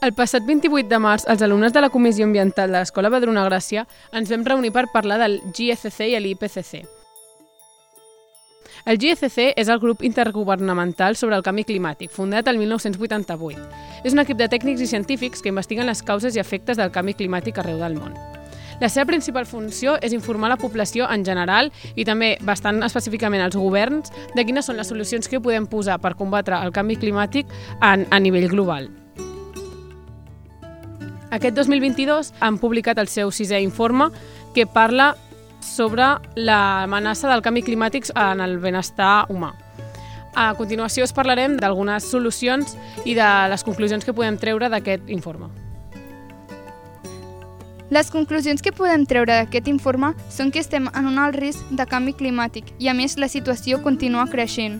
El passat 28 de març, els alumnes de la Comissió Ambiental de l'Escola Badruna Gràcia ens vam reunir per parlar del GFC i l'IPCC. El GFC és el grup intergovernamental sobre el canvi climàtic, fundat el 1988. És un equip de tècnics i científics que investiguen les causes i efectes del canvi climàtic arreu del món. La seva principal funció és informar la població en general i també bastant específicament als governs de quines són les solucions que podem posar per combatre el canvi climàtic en, a nivell global. Aquest 2022 han publicat el seu sisè informe que parla sobre l'amenaça del canvi climàtic en el benestar humà. A continuació us parlarem d'algunes solucions i de les conclusions que podem treure d'aquest informe. Les conclusions que podem treure d'aquest informe són que estem en un alt risc de canvi climàtic i, a més, la situació continua creixent.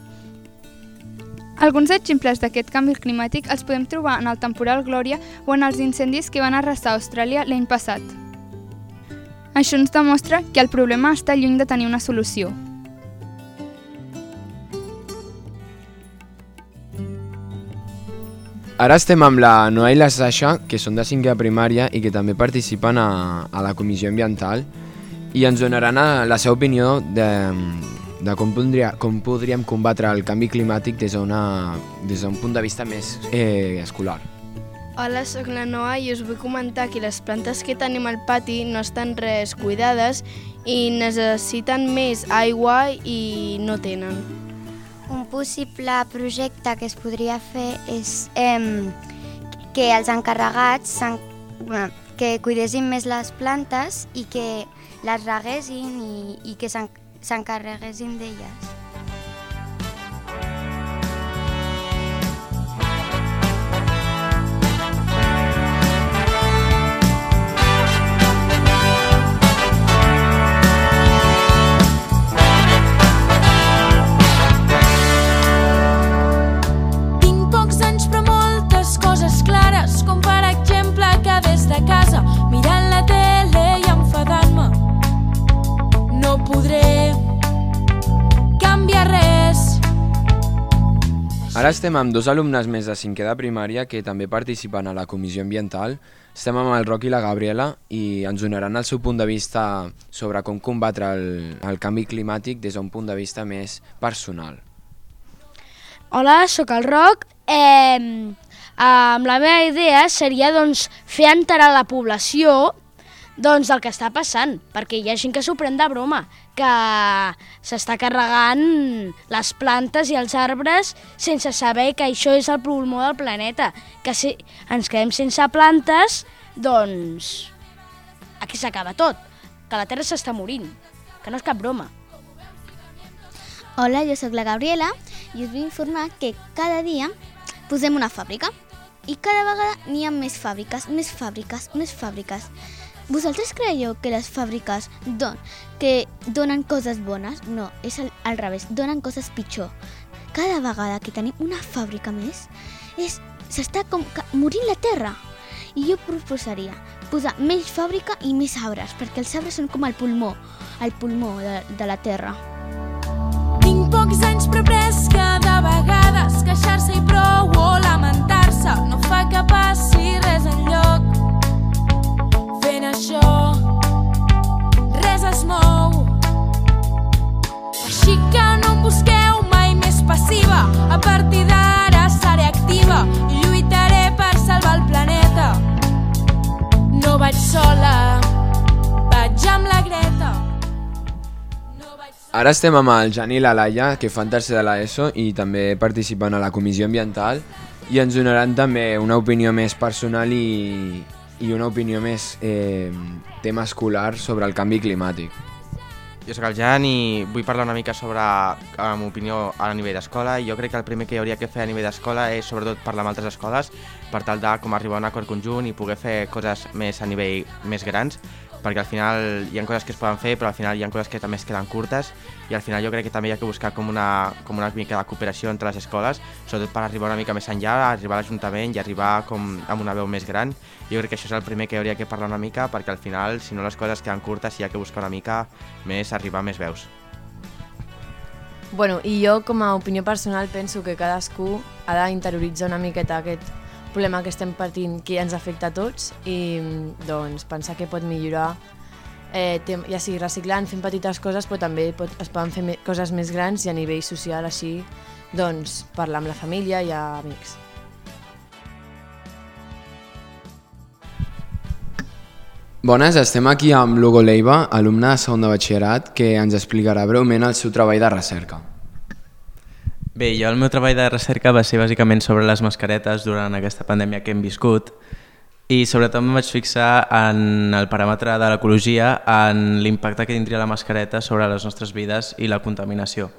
Alguns exemples d'aquest canvi climàtic els podem trobar en el temporal Glòria o en els incendis que van arrasar Austràlia l'any passat. Això ens demostra que el problema està lluny de tenir una solució. Ara estem amb la Noa i la Sasha, que són de cinquè primària i que també participen a, a la comissió ambiental i ens donaran a, la seva opinió de, de com, podria, com podríem combatre el canvi climàtic des d'un punt de vista més eh, escolar. Hola, sóc la Noa i us vull comentar que les plantes que tenim al pati no estan res cuidades i necessiten més aigua i no tenen. Un possible projecte que es podria fer és eh, que els encarregats que cuidessin més les plantes i que les reguessin i, i que s'encarreguessin d'elles. Ara estem amb dos alumnes més de cinquè de primària que també participen a la comissió ambiental. Estem amb el Roc i la Gabriela i ens donaran el seu punt de vista sobre com combatre el, el canvi climàtic des d'un punt de vista més personal. Hola, sóc el Roc. Eh, amb la meva idea seria doncs, fer enterar la població doncs el que està passant, perquè hi ha gent que s'ho pren de broma, que s'està carregant les plantes i els arbres sense saber que això és el pulmó del planeta, que si ens quedem sense plantes, doncs aquí s'acaba tot, que la Terra s'està morint, que no és cap broma. Hola, jo sóc la Gabriela i us vull informar que cada dia posem una fàbrica i cada vegada n'hi ha més fàbriques, més fàbriques, més fàbriques. Vosaltres creieu que les fàbriques don, que donen coses bones? No, és al, al revés, donen coses pitjor. Cada vegada que tenim una fàbrica més, és s'està com morint la terra. I jo proposaria posar més fàbrica i més arbres, perquè els arbres són com el pulmó, el pulmó de, de la terra. Tinc pocs anys però pres que de vegades queixar-se i prou o lamentar-se no fa que passi res enlloc Ara estem amb el Jan i la Laia, que fan tercer de l'ESO i també participen a la comissió ambiental i ens donaran també una opinió més personal i, i una opinió més eh, tema escolar sobre el canvi climàtic. Jo sóc el Jan i vull parlar una mica sobre la meva opinió a nivell d'escola. Jo crec que el primer que hauria que fer a nivell d'escola és sobretot parlar amb altres escoles per tal de com arribar a un acord conjunt i poder fer coses més a nivell més grans perquè al final hi ha coses que es poden fer, però al final hi ha coses que també es queden curtes i al final jo crec que també hi ha que buscar com una, com una mica de cooperació entre les escoles, sobretot per arribar una mica més enllà, arribar a l'Ajuntament i arribar com amb una veu més gran. Jo crec que això és el primer que hauria que parlar una mica, perquè al final, si no les coses queden curtes, hi ha que buscar una mica més, arribar a més veus. Bueno, i jo com a opinió personal penso que cadascú ha d'interioritzar una miqueta aquest problema que estem patint que ens afecta a tots i doncs pensar que pot millorar eh, ja sigui reciclant, fent petites coses, però també pot, es poden fer coses més grans i a nivell social així doncs parlar amb la família i amics. Bones, estem aquí amb l'Hugo Leiva, alumne de segon de batxillerat, que ens explicarà breument el seu treball de recerca. Bé, jo el meu treball de recerca va ser bàsicament sobre les mascaretes durant aquesta pandèmia que hem viscut i sobretot em vaig fixar en el paràmetre de l'ecologia, en l'impacte que tindria la mascareta sobre les nostres vides i la contaminació.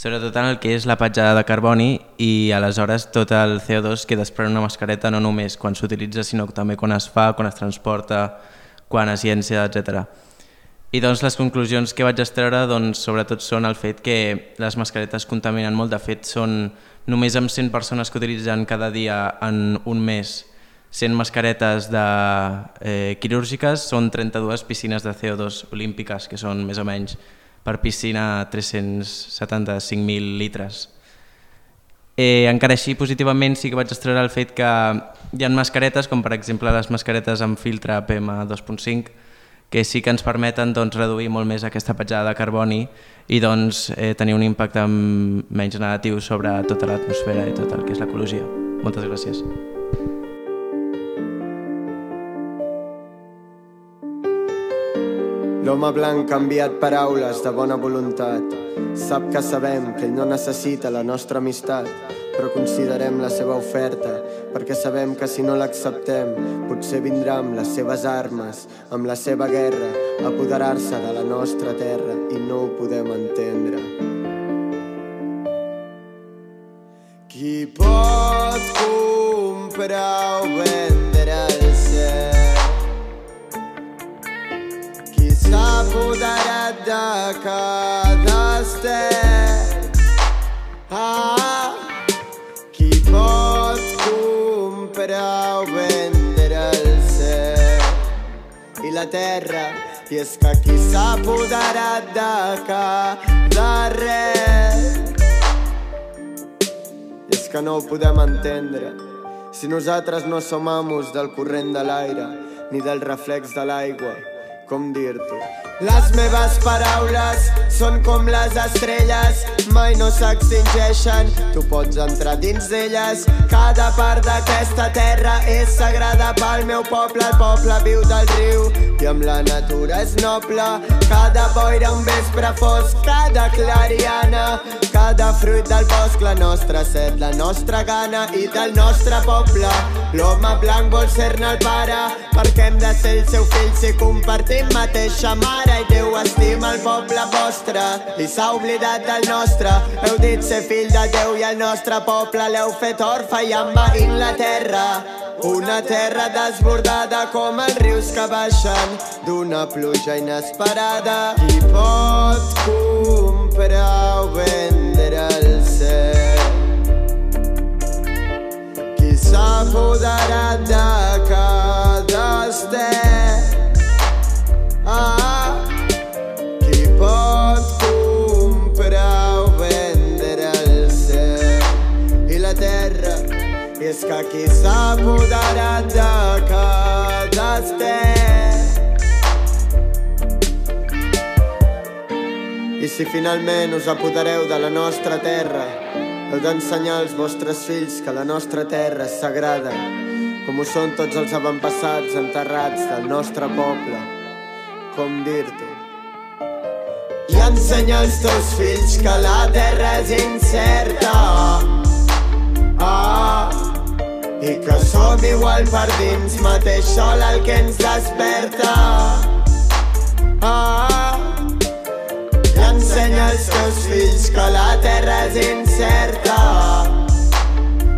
Sobretot en el que és la petjada de carboni i aleshores tot el CO2 que desprèn una mascareta no només quan s'utilitza sinó també quan es fa, quan es transporta, quan es llença, etc. I doncs les conclusions que vaig extreure doncs, sobretot són el fet que les mascaretes contaminen molt. De fet, són només amb 100 persones que utilitzen cada dia en un mes 100 mascaretes de, eh, quirúrgiques, són 32 piscines de CO2 olímpiques, que són més o menys per piscina 375.000 litres. Eh, encara així, positivament, sí que vaig extreure el fet que hi ha mascaretes, com per exemple les mascaretes amb filtre PM2.5, que sí que ens permeten doncs, reduir molt més aquesta petjada de carboni i doncs, eh, tenir un impacte menys negatiu sobre tota l'atmosfera i tot el que és l'ecologia. Moltes gràcies. L'home blanc ha enviat paraules de bona voluntat. Sap que sabem que ell no necessita la nostra amistat, però considerem la seva oferta, perquè sabem que si no l'acceptem, potser vindrà amb les seves armes, amb la seva guerra, a apoderar-se de la nostra terra i no ho podem entendre. Qui pot comprar o vendre el cel? Qui s'ha apoderat de cada la terra? I és que qui s'ha apoderat de cada res és que no ho podem entendre. Si nosaltres no som amos del corrent de l'aire, ni del reflex de l'aigua, com dir-t'ho? Les meves paraules són com les estrelles, mai no s'extingeixen, tu pots entrar dins d'elles. Cada part d'aquesta terra és sagrada pel meu poble, el poble viu del riu i amb la natura és noble. Cada boira un vespre fosc, cada clariana, cada fruit del bosc, la nostra set, la nostra gana i del nostre poble. L'home blanc vol ser-ne el pare, perquè hem de ser el seu fill si compartim mateixa mare i Déu estima el poble vostre i s'ha oblidat del nostre. Heu dit ser fill de Déu i el nostre poble l'heu fet orfe i envaint la terra. Una terra desbordada com els rius que baixen d'una pluja inesperada. Qui pot És que apoderat de cada estel I si finalment us apodereu de la nostra terra, heu d'ensenyar als vostres fills que la nostra terra és sagrada, com ho són tots els avantpassats enterrats del nostre poble. Com dir-t'ho? I ensenya als teus fills que la terra és incerta. Ah, i que som igual per dins, mateix sol el que ens desperta. Ah, i ensenya als teus fills que la terra és incerta.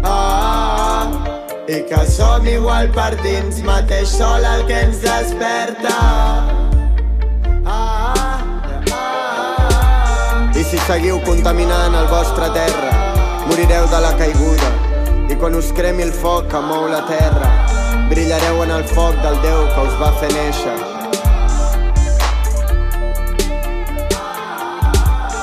Ah, i que som igual per dins, mateix sol el que ens desperta. Ah, I si seguiu contaminant el vostre terra, morireu de la caiguda. I quan us cremi el foc que mou la terra, brillareu en el foc del Déu que us va fer néixer.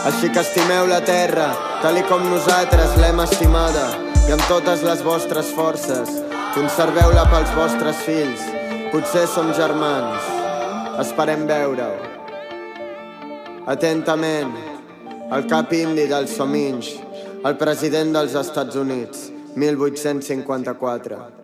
Així que estimeu la terra, tal com nosaltres l'hem estimada, i amb totes les vostres forces, Conserveu-la pels vostres fills. Potser som germans. Esperem veure-ho. Atentament, el cap indi del Sominx, el president dels Estats Units, 1854.